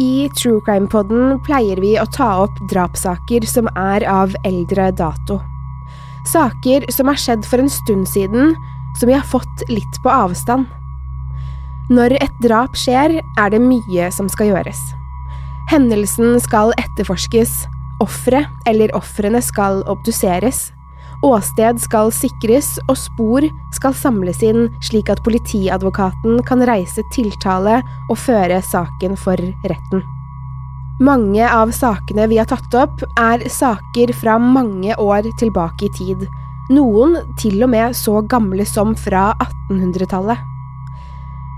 I True Crime-podden pleier vi å ta opp drapssaker som er av eldre dato. Saker som har skjedd for en stund siden, som vi har fått litt på avstand. Når et drap skjer, er det mye som skal gjøres. Hendelsen skal etterforskes, offeret eller ofrene skal obduseres, åsted skal sikres og spor skal samles inn slik at politiadvokaten kan reise tiltale og føre saken for retten. Mange av sakene vi har tatt opp, er saker fra mange år tilbake i tid, noen til og med så gamle som fra 1800-tallet.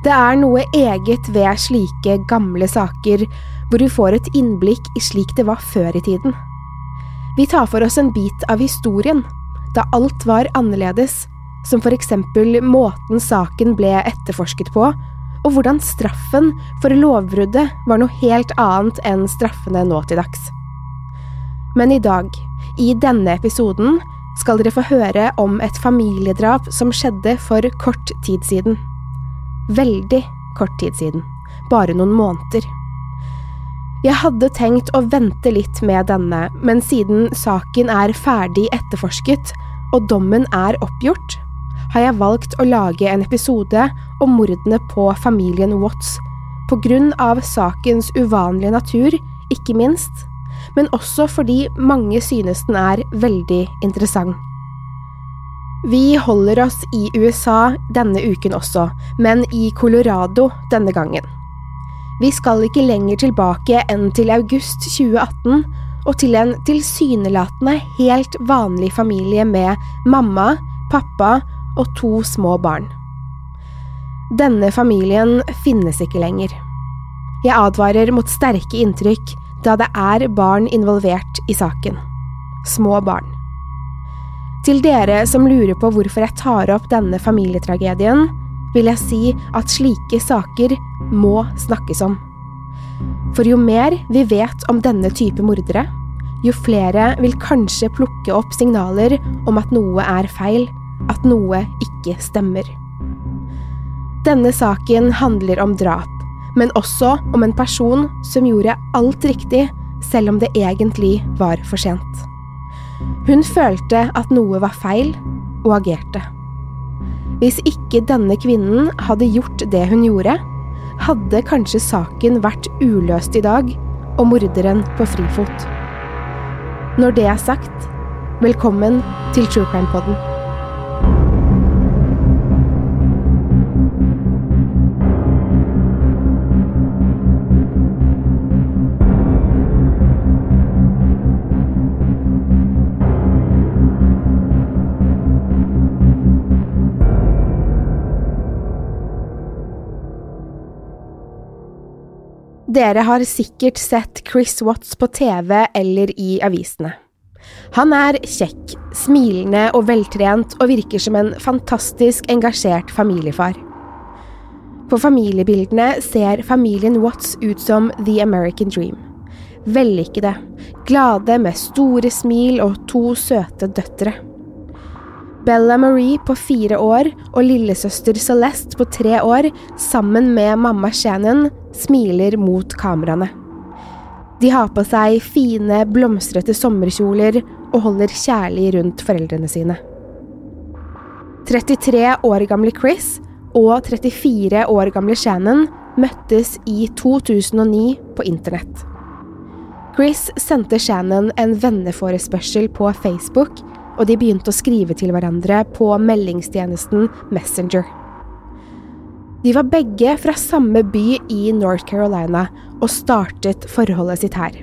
Det er noe eget ved slike gamle saker, hvor du får et innblikk i slik det var før i tiden. Vi tar for oss en bit av historien, da alt var annerledes, som for eksempel måten saken ble etterforsket på, og hvordan straffen for lovbruddet var noe helt annet enn straffene nå til dags. Men i dag, i denne episoden, skal dere få høre om et familiedrap som skjedde for kort tid siden. Veldig kort tid siden. Bare noen måneder. Jeg hadde tenkt å vente litt med denne, men siden saken er ferdig etterforsket og dommen er oppgjort, har jeg valgt å lage en episode om mordene på familien Watts, på grunn av sakens uvanlige natur, ikke minst, men også fordi mange synes den er veldig interessant. Vi holder oss i USA denne uken også, men i Colorado denne gangen. Vi skal ikke lenger tilbake enn til august 2018 og til en tilsynelatende helt vanlig familie med mamma, pappa og to små barn. Denne familien finnes ikke lenger. Jeg advarer mot sterke inntrykk da det er barn involvert i saken. Små barn. Til dere som lurer på hvorfor jeg tar opp denne familietragedien, vil jeg si at slike saker må snakkes om. For jo mer vi vet om denne type mordere, jo flere vil kanskje plukke opp signaler om at noe er feil, at noe ikke stemmer. Denne saken handler om drap, men også om en person som gjorde alt riktig, selv om det egentlig var for sent. Hun følte at noe var feil, og agerte. Hvis ikke denne kvinnen hadde gjort det hun gjorde, hadde kanskje saken vært uløst i dag og morderen på frifot. Når det er sagt, velkommen til True Crime Podden. Dere har sikkert sett Chris Watts på TV eller i avisene. Han er kjekk, smilende og veltrent og virker som en fantastisk engasjert familiefar. På familiebildene ser familien Watts ut som The American Dream. Vellykkede, glade med store smil og to søte døtre. Bella Marie på fire år og lillesøster Celeste på tre år, sammen med mamma Shannon, smiler mot kameraene. De har på seg fine, blomstrete sommerkjoler og holder kjærlig rundt foreldrene sine. 33 år gamle Chris og 34 år gamle Shannon møttes i 2009 på internett. Chris sendte Shannon en venneforespørsel på Facebook, og de begynte å skrive til hverandre på meldingstjenesten Messenger. De var begge fra samme by i North Carolina og startet forholdet sitt her.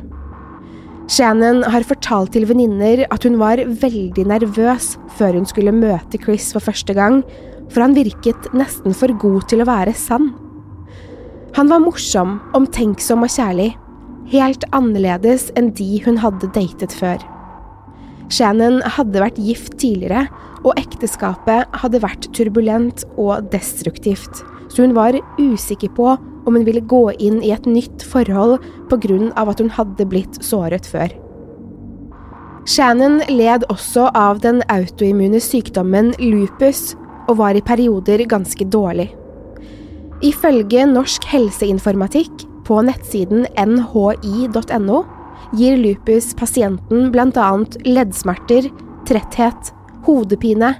Shannon har fortalt til venninner at hun var veldig nervøs før hun skulle møte Chris for første gang, for han virket nesten for god til å være sann. Han var morsom, omtenksom og kjærlig, helt annerledes enn de hun hadde datet før. Shannon hadde vært gift tidligere, og ekteskapet hadde vært turbulent og destruktivt, så hun var usikker på om hun ville gå inn i et nytt forhold av at hun hadde blitt såret før. Shannon led også av den autoimmune sykdommen lupus, og var i perioder ganske dårlig. Ifølge Norsk helseinformatikk på nettsiden nhi.no gir lupus pasienten bl.a. leddsmerter, tretthet, hodepine,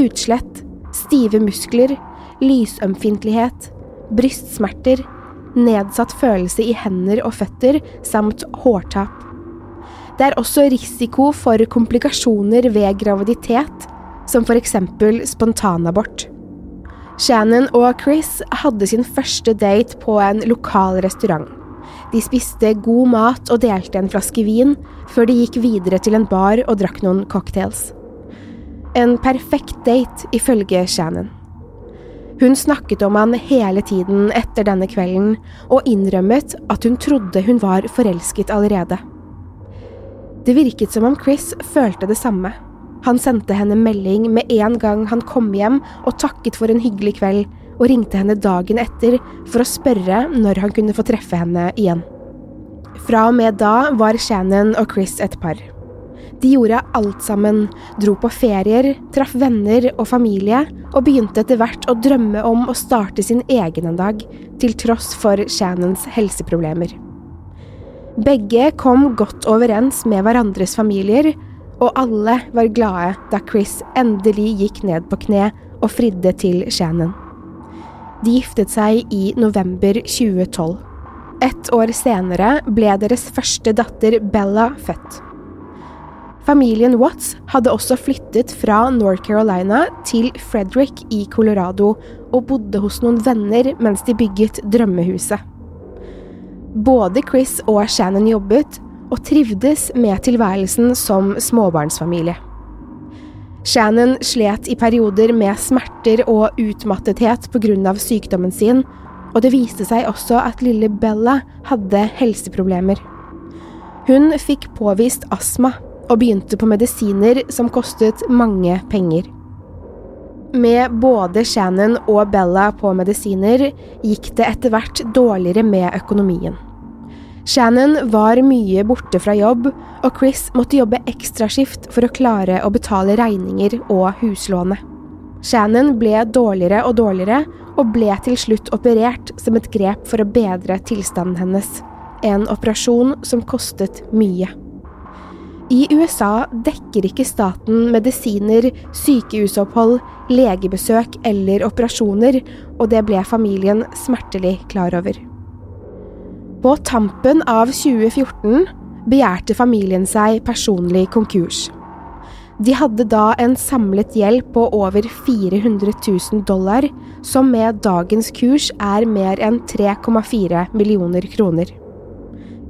utslett, stive muskler, lysømfintlighet, brystsmerter, nedsatt følelse i hender og føtter samt hårtap. Det er også risiko for komplikasjoner ved graviditet, som eksempel spontanabort. Shannon og Chris hadde sin første date på en lokal restaurant. De spiste god mat og delte en flaske vin, før de gikk videre til en bar og drakk noen cocktails. En perfekt date, ifølge Shannon. Hun snakket om han hele tiden etter denne kvelden, og innrømmet at hun trodde hun var forelsket allerede. Det virket som om Chris følte det samme. Han sendte henne melding med en gang han kom hjem og takket for en hyggelig kveld, og ringte henne dagen etter for å spørre når han kunne få treffe henne igjen. Fra og med da var Shannon og Chris et par. De gjorde alt sammen, dro på ferier, traff venner og familie, og begynte etter hvert å drømme om å starte sin egen en dag, til tross for Shannons helseproblemer. Begge kom godt overens med hverandres familier, og alle var glade da Chris endelig gikk ned på kne og fridde til Shannon. De giftet seg i november 2012. Ett år senere ble deres første datter Bella født. Familien Watts hadde også flyttet fra North Carolina til Frederick i Colorado og bodde hos noen venner mens de bygget drømmehuset. Både Chris og Shannon jobbet, og trivdes med tilværelsen som småbarnsfamilie. Shannon slet i perioder med smerter og utmattethet pga. sykdommen sin, og det viste seg også at lille Bella hadde helseproblemer. Hun fikk påvist astma og begynte på medisiner som kostet mange penger. Med både Shannon og Bella på medisiner gikk det etter hvert dårligere med økonomien. Shannon var mye borte fra jobb, og Chris måtte jobbe ekstraskift for å klare å betale regninger og huslånet. Shannon ble dårligere og dårligere, og ble til slutt operert som et grep for å bedre tilstanden hennes. En operasjon som kostet mye. I USA dekker ikke staten medisiner, sykehusopphold, legebesøk eller operasjoner, og det ble familien smertelig klar over. På tampen av 2014 begjærte familien seg personlig konkurs. De hadde da en samlet gjeld på over 400 000 dollar, som med dagens kurs er mer enn 3,4 millioner kroner.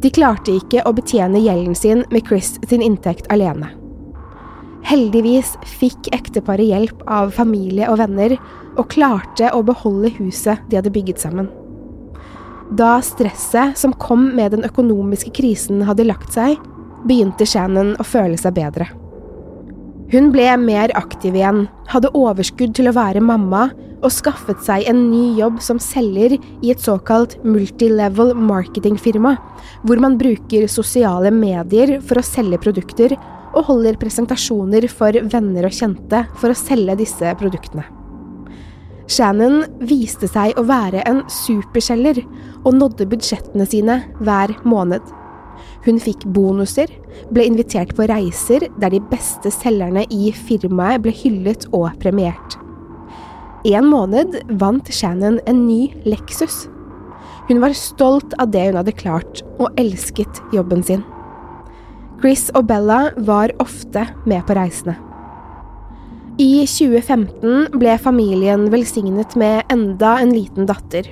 De klarte ikke å betjene gjelden sin med Chris sin inntekt alene. Heldigvis fikk ekteparet hjelp av familie og venner, og klarte å beholde huset de hadde bygget sammen. Da stresset som kom med den økonomiske krisen hadde lagt seg, begynte Shannon å føle seg bedre. Hun ble mer aktiv igjen, hadde overskudd til å være mamma og skaffet seg en ny jobb som selger i et såkalt multilevel marketingfirma, hvor man bruker sosiale medier for å selge produkter og holder presentasjoner for venner og kjente for å selge disse produktene. Shannon viste seg å være en superselger og nådde budsjettene sine hver måned. Hun fikk bonuser, ble invitert på reiser der de beste selgerne i firmaet ble hyllet og premiert. En måned vant Shannon en ny Lexus. Hun var stolt av det hun hadde klart, og elsket jobben sin. Chris og Bella var ofte med på reisene. I 2015 ble familien velsignet med enda en liten datter.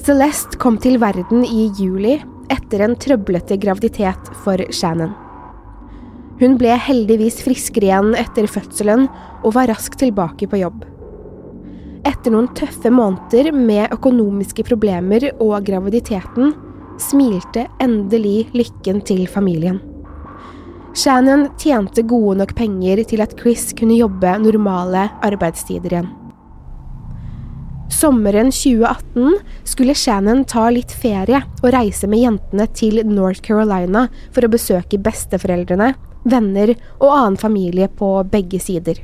Celeste kom til verden i juli etter en trøblete graviditet for Shannon. Hun ble heldigvis friskere igjen etter fødselen og var raskt tilbake på jobb. Etter noen tøffe måneder med økonomiske problemer og graviditeten smilte endelig lykken til familien. Shannon tjente gode nok penger til at Chris kunne jobbe normale arbeidstider igjen. Sommeren 2018 skulle Shannon ta litt ferie og reise med jentene til North Carolina for å besøke besteforeldrene, venner og annen familie på begge sider.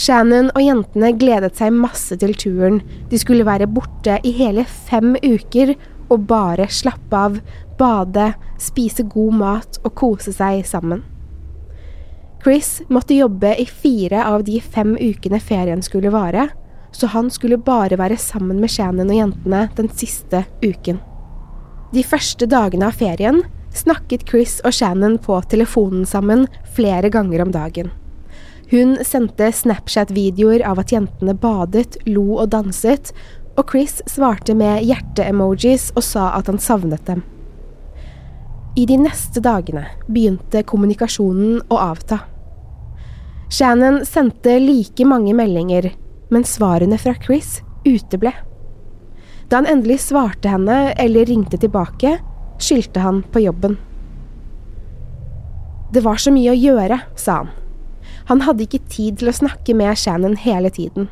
Shannon og jentene gledet seg masse til turen. De skulle være borte i hele fem uker og bare slappe av, bade, spise god mat og kose seg sammen. Chris måtte jobbe i fire av de fem ukene ferien skulle vare, så han skulle bare være sammen med Shannon og jentene den siste uken. De første dagene av ferien snakket Chris og Shannon på telefonen sammen flere ganger om dagen. Hun sendte Snapchat-videoer av at jentene badet, lo og danset, og Chris svarte med hjerte-emojis og sa at han savnet dem. I de neste dagene begynte kommunikasjonen å avta. Shannon sendte like mange meldinger, men svarene fra Chris uteble. Da han endelig svarte henne eller ringte tilbake, skyldte han på jobben. Det var så mye å gjøre, sa han. Han hadde ikke tid til å snakke med Shannon hele tiden.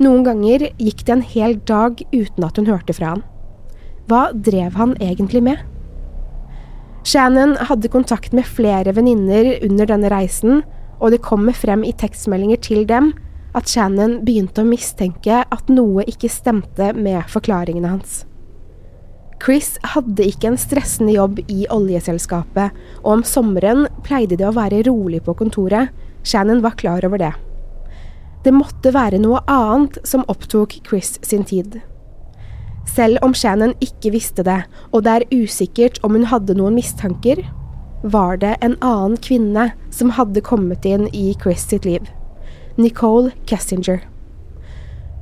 Noen ganger gikk det en hel dag uten at hun hørte fra han. Hva drev han egentlig med? Shannon hadde kontakt med flere venninner under denne reisen, og det kommer frem i tekstmeldinger til dem at Shannon begynte å mistenke at noe ikke stemte med forklaringene hans. Chris hadde ikke en stressende jobb i oljeselskapet, og om sommeren pleide det å være rolig på kontoret. Shannon var klar over det. Det måtte være noe annet som opptok Chris sin tid. Selv om Shannon ikke visste det, og det er usikkert om hun hadde noen mistanker, var det en annen kvinne som hadde kommet inn i Chris sitt liv. Nicole Kessinger.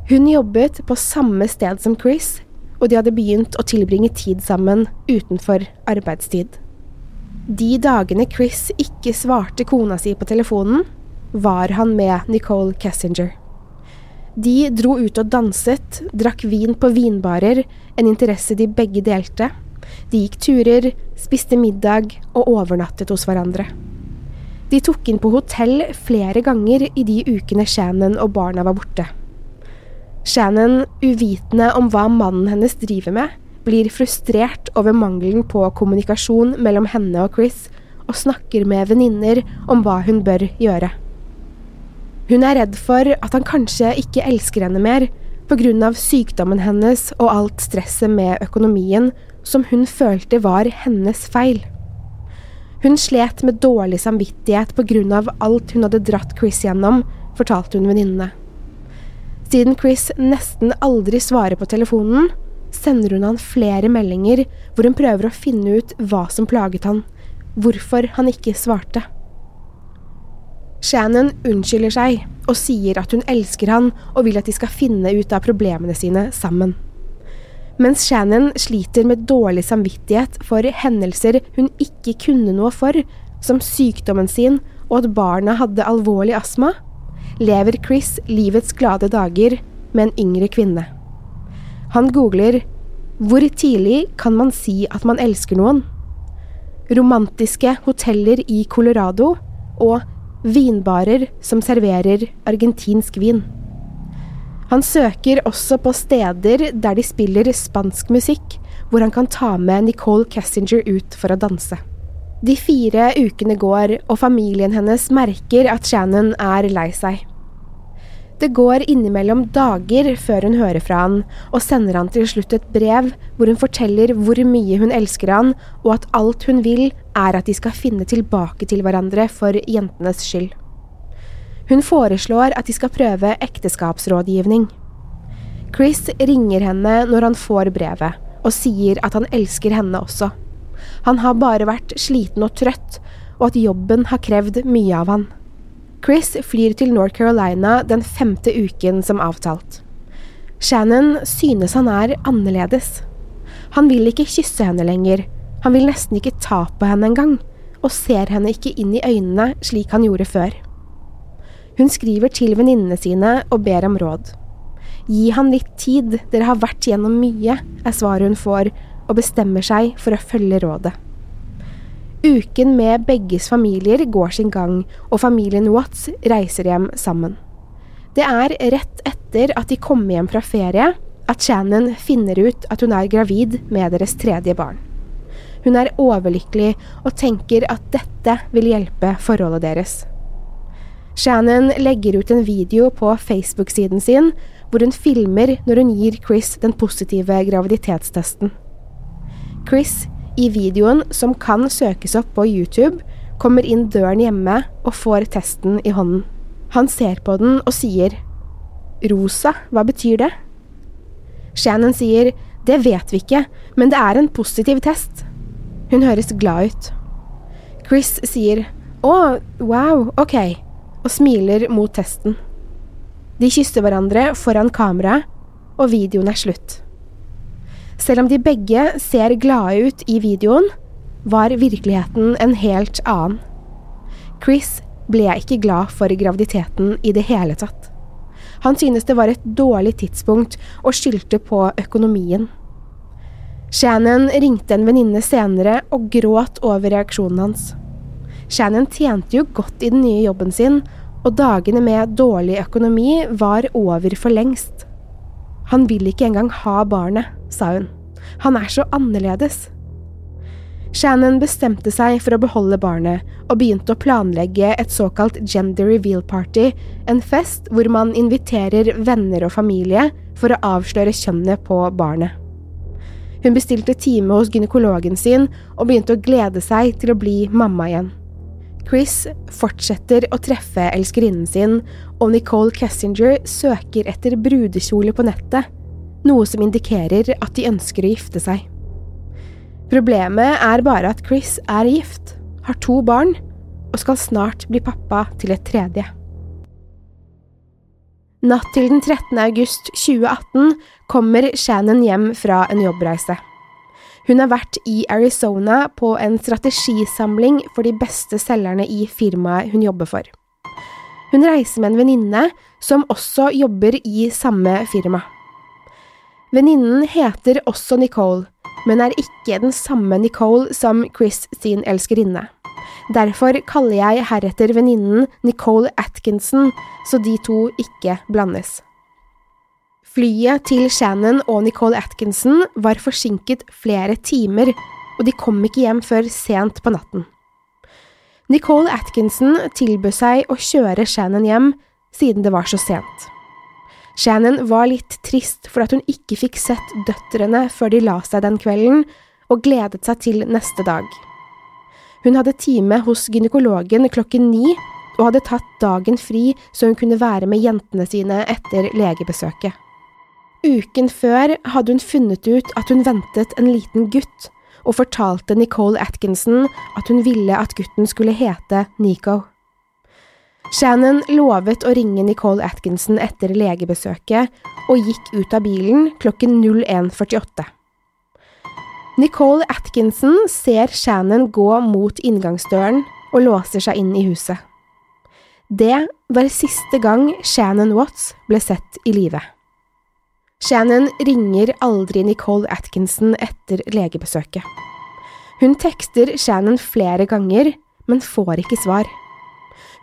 Hun jobbet på samme sted som Chris, og de hadde begynt å tilbringe tid sammen utenfor arbeidstid. De dagene Chris ikke svarte kona si på telefonen, var han med Nicole Kessinger. De dro ut og danset, drakk vin på vinbarer, en interesse de begge delte. De gikk turer, spiste middag og overnattet hos hverandre. De tok inn på hotell flere ganger i de ukene Shannon og barna var borte. Shannon, uvitende om hva mannen hennes driver med, blir frustrert over mangelen på kommunikasjon mellom henne og Chris, og snakker med venninner om hva hun bør gjøre. Hun er redd for at han kanskje ikke elsker henne mer pga. sykdommen hennes og alt stresset med økonomien som hun følte var hennes feil. Hun slet med dårlig samvittighet pga. alt hun hadde dratt Chris gjennom, fortalte hun venninnene. Siden Chris nesten aldri svarer på telefonen, sender hun han flere meldinger hvor hun prøver å finne ut hva som plaget han, hvorfor han ikke svarte. Shannon unnskylder seg og sier at hun elsker han og vil at de skal finne ut av problemene sine sammen. Mens Shannon sliter med dårlig samvittighet for hendelser hun ikke kunne noe for, som sykdommen sin og at barna hadde alvorlig astma, lever Chris livets glade dager med en yngre kvinne. Han googler 'Hvor tidlig kan man si at man elsker noen?' Romantiske hoteller i Colorado og vinbarer som serverer argentinsk vin. Han søker også på steder der de spiller spansk musikk, hvor han kan ta med Nicole Kessinger ut for å danse. De fire ukene går, og familien hennes merker at Shannon er lei seg. Det går innimellom dager før hun hører fra han, og sender han til slutt et brev hvor hun forteller hvor mye hun elsker han, og at alt hun vil, er at de skal finne tilbake til hverandre for jentenes skyld. Hun foreslår at de skal prøve ekteskapsrådgivning. Chris ringer henne når han får brevet, og sier at han elsker henne også. Han har bare vært sliten og trøtt, og at jobben har krevd mye av han. Chris flyr til North Carolina den femte uken som avtalt. Shannon synes han er annerledes. Han vil ikke kysse henne lenger, han vil nesten ikke ta på henne engang, og ser henne ikke inn i øynene slik han gjorde før. Hun skriver til venninnene sine og ber om råd. Gi han litt tid, dere har vært gjennom mye, er svaret hun får, og bestemmer seg for å følge rådet. Uken med begges familier går sin gang, og familien Watts reiser hjem sammen. Det er rett etter at de kommer hjem fra ferie at Shannon finner ut at hun er gravid med deres tredje barn. Hun er overlykkelig og tenker at dette vil hjelpe forholdet deres. Shannon legger ut en video på Facebook-siden sin hvor hun filmer når hun gir Chris den positive graviditetstesten. Chris i videoen, som kan søkes opp på YouTube, kommer inn døren hjemme og får testen i hånden. Han ser på den og sier Rosa, hva betyr det? Shannon sier det vet vi ikke, men det er en positiv test. Hun høres glad ut. Chris sier å, wow, ok, og smiler mot testen. De kysser hverandre foran kamera, og videoen er slutt. Selv om de begge ser glade ut i videoen, var virkeligheten en helt annen. Chris ble ikke glad for graviditeten i det hele tatt. Han synes det var et dårlig tidspunkt og skyldte på økonomien. Shannon ringte en venninne senere og gråt over reaksjonen hans. Shannon tjente jo godt i den nye jobben sin, og dagene med dårlig økonomi var over for lengst. Han vil ikke engang ha barnet, sa hun. Han er så annerledes. Shannon bestemte seg for å beholde barnet, og begynte å planlegge et såkalt gender reveal party, en fest hvor man inviterer venner og familie for å avsløre kjønnet på barnet. Hun bestilte time hos gynekologen sin og begynte å glede seg til å bli mamma igjen. Chris fortsetter å treffe elskerinnen sin, og Nicole Kessinger søker etter brudekjole på nettet, noe som indikerer at de ønsker å gifte seg. Problemet er bare at Chris er gift, har to barn, og skal snart bli pappa til et tredje. Natt til den 13. august 2018 kommer Shannon hjem fra en jobbreise. Hun har vært i Arizona på en strategisamling for de beste selgerne i firmaet hun jobber for. Hun reiser med en venninne som også jobber i samme firma. Venninnen heter også Nicole, men er ikke den samme Nicole som Chris sin elskerinne. Derfor kaller jeg heretter venninnen Nicole Atkinson, så de to ikke blandes. Flyet til Shannon og Nicole Atkinson var forsinket flere timer, og de kom ikke hjem før sent på natten. Nicole Atkinson tilbød seg å kjøre Shannon hjem, siden det var så sent. Shannon var litt trist for at hun ikke fikk sett døtrene før de la seg den kvelden, og gledet seg til neste dag. Hun hadde time hos gynekologen klokken ni, og hadde tatt dagen fri så hun kunne være med jentene sine etter legebesøket. Uken før hadde hun funnet ut at hun ventet en liten gutt, og fortalte Nicole Atkinson at hun ville at gutten skulle hete Nico. Shannon lovet å ringe Nicole Atkinson etter legebesøket, og gikk ut av bilen klokken 01.48. Nicole Atkinson ser Shannon gå mot inngangsdøren og låser seg inn i huset. Det var siste gang Shannon Watts ble sett i live. Shannon ringer aldri Nicole Atkinson etter legebesøket. Hun tekster Shannon flere ganger, men får ikke svar.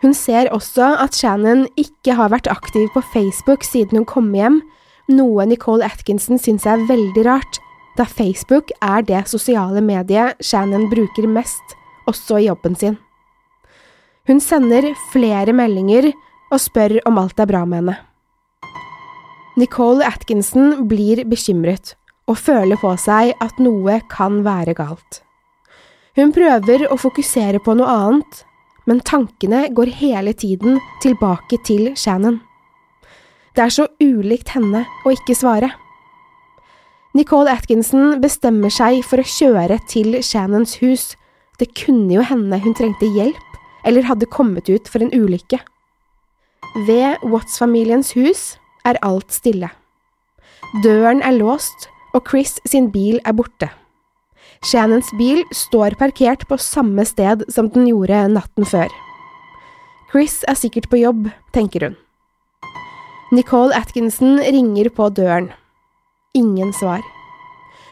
Hun ser også at Shannon ikke har vært aktiv på Facebook siden hun kom hjem, noe Nicole Atkinson syns er veldig rart, da Facebook er det sosiale mediet Shannon bruker mest, også i jobben sin. Hun sender flere meldinger og spør om alt er bra med henne. Nicole Atkinson blir bekymret og føler på seg at noe kan være galt. Hun prøver å fokusere på noe annet, men tankene går hele tiden tilbake til Shannon. Det er så ulikt henne å ikke svare. Nicole Atkinson bestemmer seg for å kjøre til Shannons hus. Det kunne jo hende hun trengte hjelp, eller hadde kommet ut for en ulykke. Ved Watts-familiens hus er alt stille. Døren er låst, og Chris sin bil er borte. Shannons bil står parkert på samme sted som den gjorde natten før. Chris er sikkert på jobb, tenker hun. Nicole Atkinson ringer på døren. Ingen svar.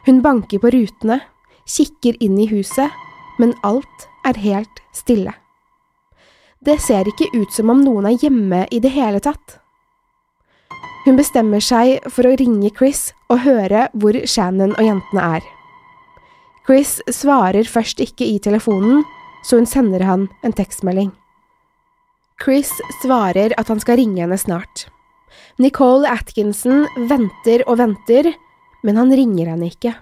Hun banker på rutene, kikker inn i huset, men alt er helt stille. Det ser ikke ut som om noen er hjemme i det hele tatt. Hun bestemmer seg for å ringe Chris og høre hvor Shannon og jentene er. Chris svarer først ikke i telefonen, så hun sender han en tekstmelding. Chris svarer at han skal ringe henne snart. Nicole Atkinson venter og venter, men han ringer henne ikke.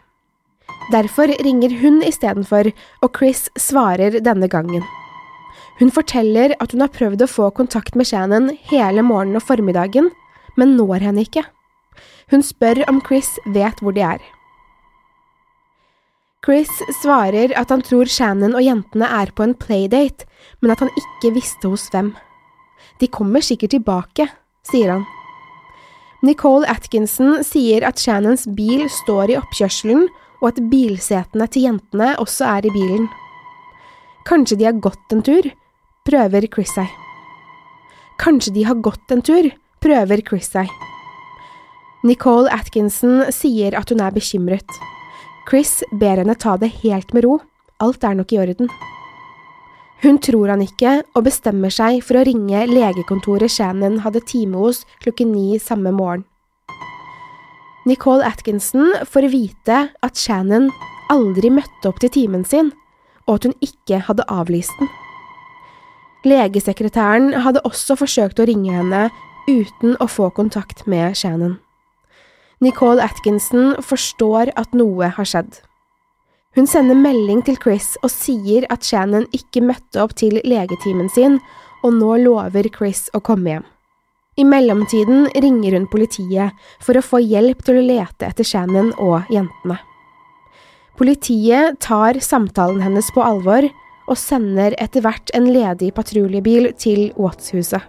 Derfor ringer hun istedenfor, og Chris svarer denne gangen. Hun forteller at hun har prøvd å få kontakt med Shannon hele morgenen og formiddagen, men når henne ikke. Hun spør om Chris vet hvor de er. Chris svarer at han tror Shannon og jentene er på en playdate, men at han ikke visste hos hvem. De kommer sikkert tilbake, sier han. Nicole Atkinson sier at Shannons bil står i oppkjørselen, og at bilsetene til jentene også er i bilen. Kanskje de har gått en tur, prøver Chris seg. Kanskje de har gått en tur, prøver Chris seg. Nicole Atkinson sier at hun er bekymret. Chris ber henne ta det helt med ro, alt er nok i orden. Hun tror han ikke, og bestemmer seg for å ringe legekontoret Shannon hadde time hos klokken ni samme morgen. Nicole Atkinson får vite at Shannon aldri møtte opp til timen sin, og at hun ikke hadde avlyst den. Legesekretæren hadde også forsøkt å ringe henne uten å få kontakt med Shannon. Nicole Atkinson forstår at noe har skjedd. Hun sender melding til Chris og sier at Shannon ikke møtte opp til legetimen sin, og nå lover Chris å komme hjem. I mellomtiden ringer hun politiet for å få hjelp til å lete etter Shannon og jentene. Politiet tar samtalen hennes på alvor og sender etter hvert en ledig patruljebil til Watts-huset.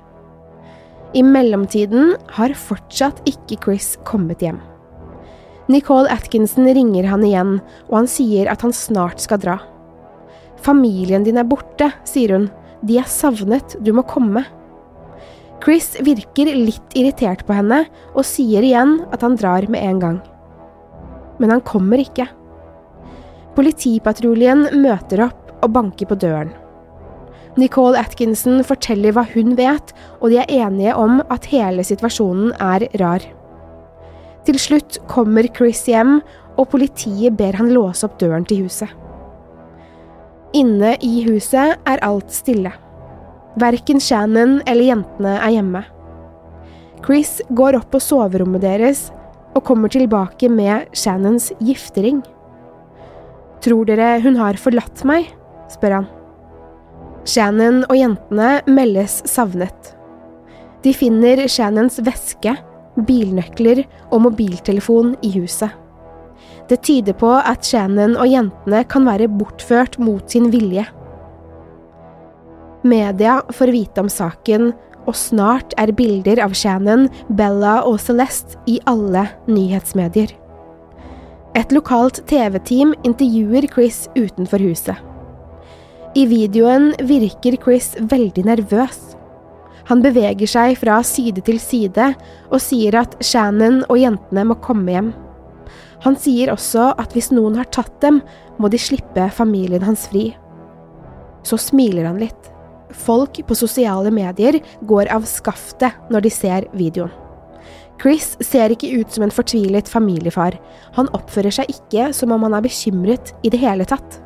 I mellomtiden har fortsatt ikke Chris kommet hjem. Nicole Atkinson ringer han igjen, og han sier at han snart skal dra. Familien din er borte, sier hun. De er savnet, du må komme. Chris virker litt irritert på henne og sier igjen at han drar med en gang. Men han kommer ikke. Politipatruljen møter opp og banker på døren. Nicole Atkinson forteller hva hun vet, og de er enige om at hele situasjonen er rar. Til slutt kommer Chris hjem, og politiet ber han låse opp døren til huset. Inne i huset er alt stille. Verken Shannon eller jentene er hjemme. Chris går opp på soverommet deres og kommer tilbake med Shannons giftering. Tror dere hun har forlatt meg? spør han. Shannon og jentene meldes savnet. De finner Shannons veske, bilnøkler og mobiltelefon i huset. Det tyder på at Shannon og jentene kan være bortført mot sin vilje. Media får vite om saken, og snart er bilder av Shannon, Bella og Celeste i alle nyhetsmedier. Et lokalt TV-team intervjuer Chris utenfor huset. I videoen virker Chris veldig nervøs. Han beveger seg fra side til side og sier at Shannon og jentene må komme hjem. Han sier også at hvis noen har tatt dem, må de slippe familien hans fri. Så smiler han litt. Folk på sosiale medier går av skaftet når de ser videoen. Chris ser ikke ut som en fortvilet familiefar. Han oppfører seg ikke som om han er bekymret i det hele tatt.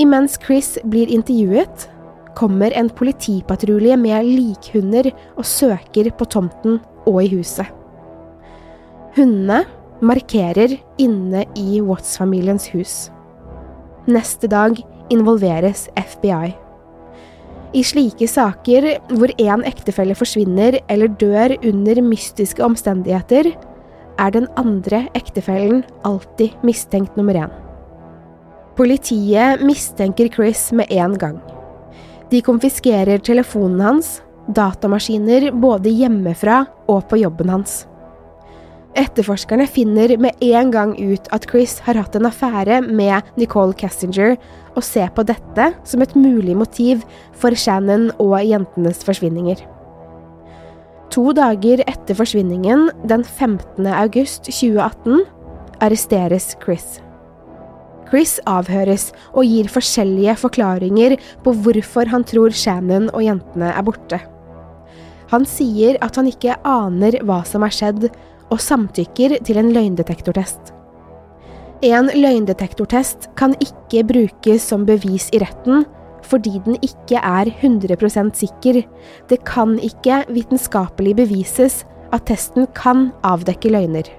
Imens Chris blir intervjuet, kommer en politipatrulje med likhunder og søker på tomten og i huset. Hundene markerer inne i Watts-familiens hus. Neste dag involveres FBI. I slike saker hvor én ektefelle forsvinner eller dør under mystiske omstendigheter, er den andre ektefellen alltid mistenkt nummer én. Politiet mistenker Chris med en gang. De konfiskerer telefonen hans, datamaskiner både hjemmefra og på jobben hans. Etterforskerne finner med en gang ut at Chris har hatt en affære med Nicole Cassinger, og ser på dette som et mulig motiv for Shannon og jentenes forsvinninger. To dager etter forsvinningen, den 15. august 2018, arresteres Chris. Chris avhøres og gir forskjellige forklaringer på hvorfor han tror Shannon og jentene er borte. Han sier at han ikke aner hva som er skjedd, og samtykker til en løgndetektortest. En løgndetektortest kan ikke brukes som bevis i retten fordi den ikke er 100% sikker. Det kan ikke vitenskapelig bevises at testen kan avdekke løgner.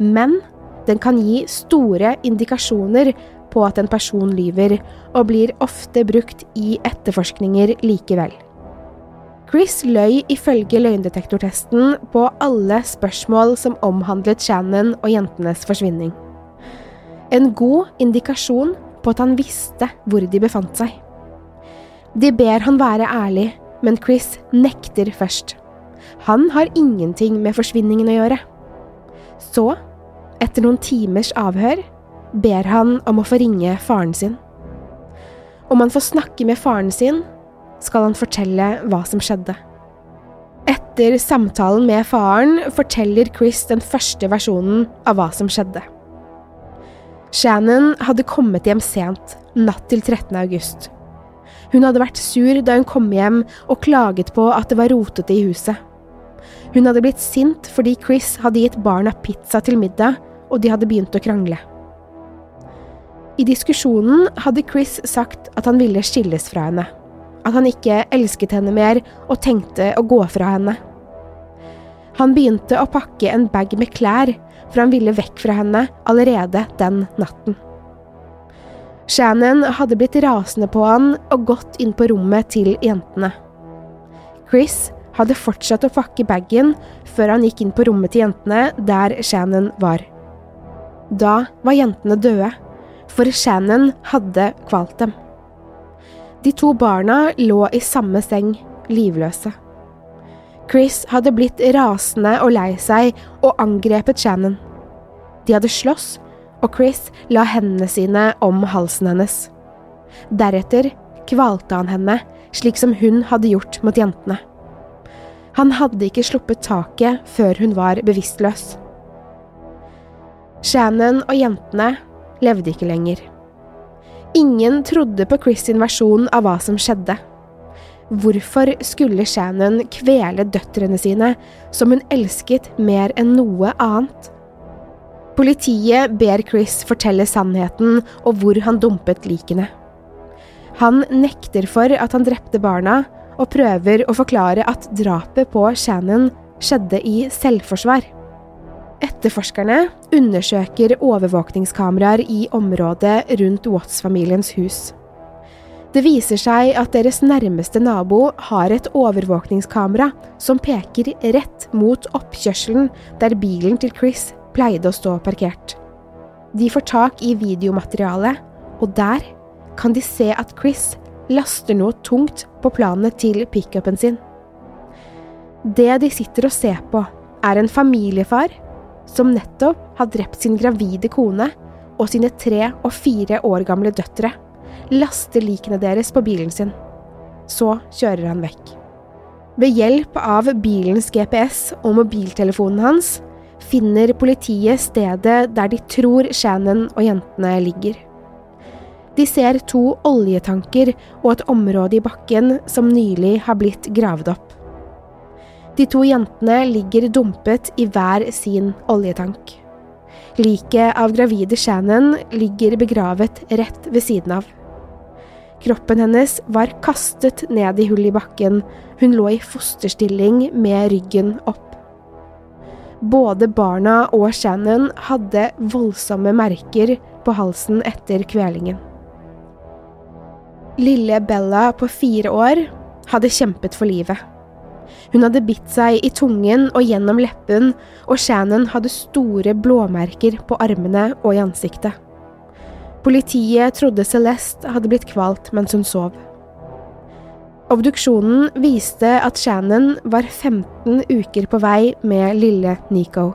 Men den kan gi store indikasjoner på at en person lyver, og blir ofte brukt i etterforskninger likevel. Chris løy ifølge løgndetektortesten på alle spørsmål som omhandlet Shannon og jentenes forsvinning. En god indikasjon på at han visste hvor de befant seg. De ber han være ærlig, men Chris nekter først. Han har ingenting med forsvinningen å gjøre. Så, etter noen timers avhør, ber han om å få ringe faren sin. Om han får snakke med faren sin, skal han fortelle hva som skjedde. Etter samtalen med faren forteller Chris den første versjonen av hva som skjedde. Shannon hadde kommet hjem sent, natt til 13. august. Hun hadde vært sur da hun kom hjem og klaget på at det var rotete i huset. Hun hadde blitt sint fordi Chris hadde gitt barna pizza til middag, og de hadde begynt å krangle. I diskusjonen hadde Chris sagt at han ville skilles fra henne at han ikke elsket henne mer og tenkte å gå fra henne. Han begynte å pakke en bag med klær, for han ville vekk fra henne allerede den natten. Shannon hadde blitt rasende på han og gått inn på rommet til jentene. Chris hadde fortsatt å pakke bagen før han gikk inn på rommet til jentene, der Shannon var. Da var jentene døde, for Shannon hadde kvalt dem. De to barna lå i samme seng, livløse. Chris hadde blitt rasende og lei seg og angrepet Shannon. De hadde slåss, og Chris la hendene sine om halsen hennes. Deretter kvalte han henne, slik som hun hadde gjort mot jentene. Han hadde ikke sluppet taket før hun var bevisstløs. Shannon og jentene levde ikke lenger. Ingen trodde på Chris sin versjon av hva som skjedde. Hvorfor skulle Shannon kvele døtrene sine, som hun elsket mer enn noe annet? Politiet ber Chris fortelle sannheten og hvor han dumpet likene. Han nekter for at han drepte barna, og prøver å forklare at drapet på Shannon skjedde i selvforsvar. Etterforskerne undersøker overvåkningskameraer i området rundt Watts-familiens hus. Det viser seg at deres nærmeste nabo har et overvåkningskamera som peker rett mot oppkjørselen der bilen til Chris pleide å stå parkert. De får tak i videomaterialet, og der kan de se at Chris laster noe tungt på planene til pickupen sin. Det de sitter og ser på, er en familiefar som nettopp har drept sin gravide kone og sine tre og fire år gamle døtre, laster likene deres på bilen sin. Så kjører han vekk. Ved hjelp av bilens GPS og mobiltelefonen hans finner politiet stedet der de tror Shannon og jentene ligger. De ser to oljetanker og et område i bakken som nylig har blitt gravd opp. De to jentene ligger dumpet i hver sin oljetank. Liket av gravide Shannon ligger begravet rett ved siden av. Kroppen hennes var kastet ned i hull i bakken, hun lå i fosterstilling med ryggen opp. Både barna og Shannon hadde voldsomme merker på halsen etter kvelingen. Lille Bella på fire år hadde kjempet for livet. Hun hadde bitt seg i tungen og gjennom leppen, og Shannon hadde store blåmerker på armene og i ansiktet. Politiet trodde Celeste hadde blitt kvalt mens hun sov. Obduksjonen viste at Shannon var 15 uker på vei med lille Nico.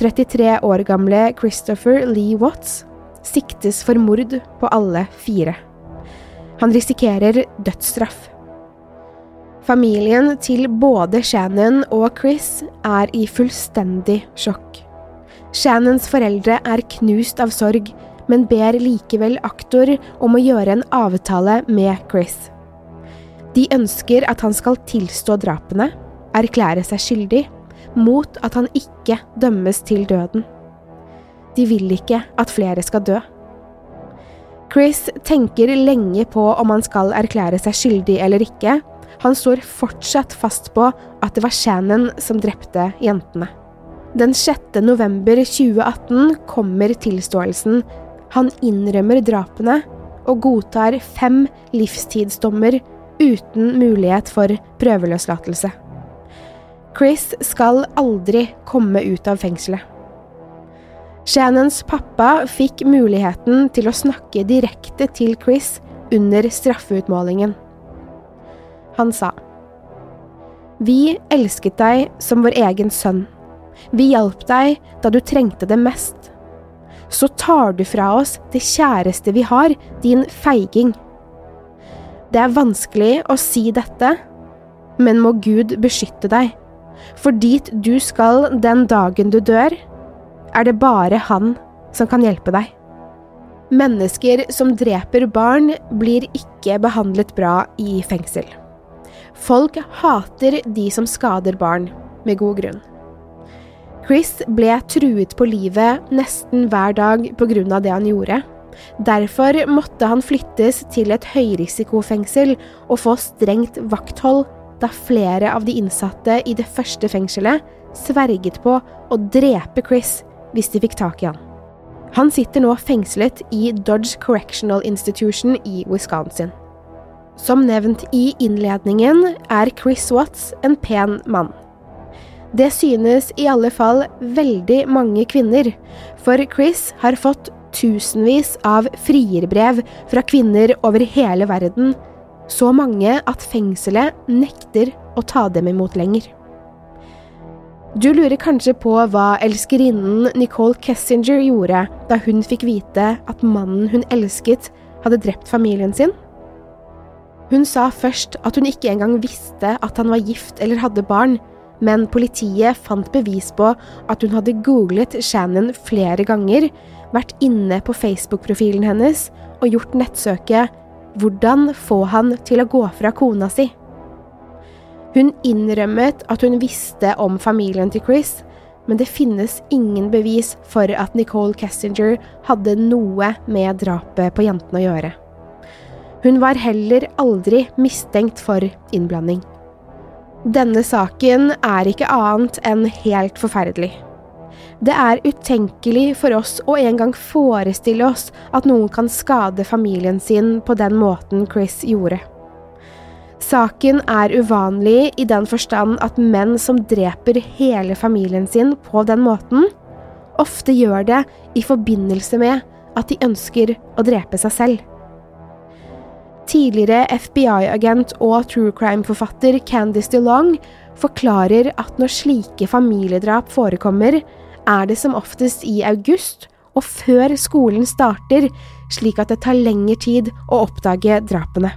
33 år gamle Christopher Lee Watts siktes for mord på alle fire. Han risikerer dødsstraff. Familien til både Shannon og Chris er i fullstendig sjokk. Shannons foreldre er knust av sorg, men ber likevel aktor om å gjøre en avtale med Chris. De ønsker at han skal tilstå drapene, erklære seg skyldig, mot at han ikke dømmes til døden. De vil ikke at flere skal dø. Chris tenker lenge på om han skal erklære seg skyldig eller ikke. Han står fortsatt fast på at det var Shannon som drepte jentene. Den 6. november 2018 kommer tilståelsen. Han innrømmer drapene og godtar fem livstidsdommer uten mulighet for prøveløslatelse. Chris skal aldri komme ut av fengselet. Shannons pappa fikk muligheten til å snakke direkte til Chris under straffeutmålingen. Han sa, Vi elsket deg som vår egen sønn. Vi hjalp deg da du trengte det mest. Så tar du fra oss det kjæreste vi har, din feiging. Det er vanskelig å si dette, men må Gud beskytte deg, for dit du skal den dagen du dør, er det bare han som kan hjelpe deg. Mennesker som dreper barn, blir ikke behandlet bra i fengsel. Folk hater de som skader barn, med god grunn. Chris ble truet på livet nesten hver dag av det han gjorde. Derfor måtte han flyttes til et høyrisikofengsel og få strengt vakthold, da flere av de innsatte i det første fengselet sverget på å drepe Chris hvis de fikk tak i han. Han sitter nå fengslet i Dodge Correctional Institution i Wisconsin. Som nevnt i innledningen er Chris Watts en pen mann. Det synes i alle fall veldig mange kvinner, for Chris har fått tusenvis av frierbrev fra kvinner over hele verden, så mange at fengselet nekter å ta dem imot lenger. Du lurer kanskje på hva elskerinnen Nicole Kessinger gjorde da hun fikk vite at mannen hun elsket, hadde drept familien sin? Hun sa først at hun ikke engang visste at han var gift eller hadde barn, men politiet fant bevis på at hun hadde googlet Shannon flere ganger, vært inne på Facebook-profilen hennes og gjort nettsøket 'Hvordan få han til å gå fra kona si'. Hun innrømmet at hun visste om familien til Chris, men det finnes ingen bevis for at Nicole Kessinger hadde noe med drapet på jentene å gjøre. Hun var heller aldri mistenkt for innblanding. Denne saken er ikke annet enn helt forferdelig. Det er utenkelig for oss å engang forestille oss at noen kan skade familien sin på den måten Chris gjorde. Saken er uvanlig i den forstand at menn som dreper hele familien sin på den måten, ofte gjør det i forbindelse med at de ønsker å drepe seg selv. Tidligere FBI-agent og true crime-forfatter Candice DeLong forklarer at når slike familiedrap forekommer, er det som oftest i august og før skolen starter, slik at det tar lengre tid å oppdage drapene.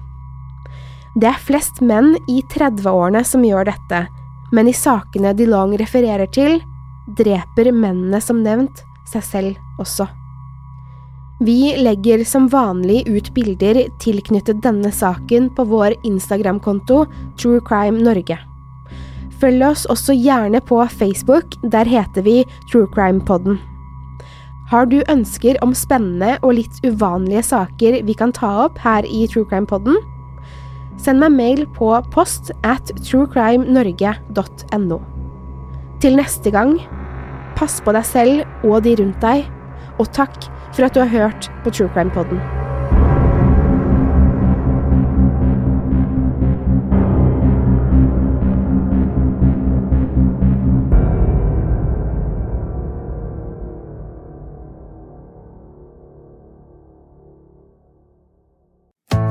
Det er flest menn i 30-årene som gjør dette, men i sakene de Long refererer til, dreper mennene som nevnt seg selv også. Vi legger som vanlig ut bilder tilknyttet denne saken på vår Instagram-konto True Crime Norge. Følg oss også gjerne på Facebook, der heter vi True Crime Podden. Har du ønsker om spennende og litt uvanlige saker vi kan ta opp her i True Crime Podden? Send meg mail på post at truecrimenorge.no. Til neste gang, pass på deg selv og de rundt deg, og takk for at du har hørt på True Crime Podden.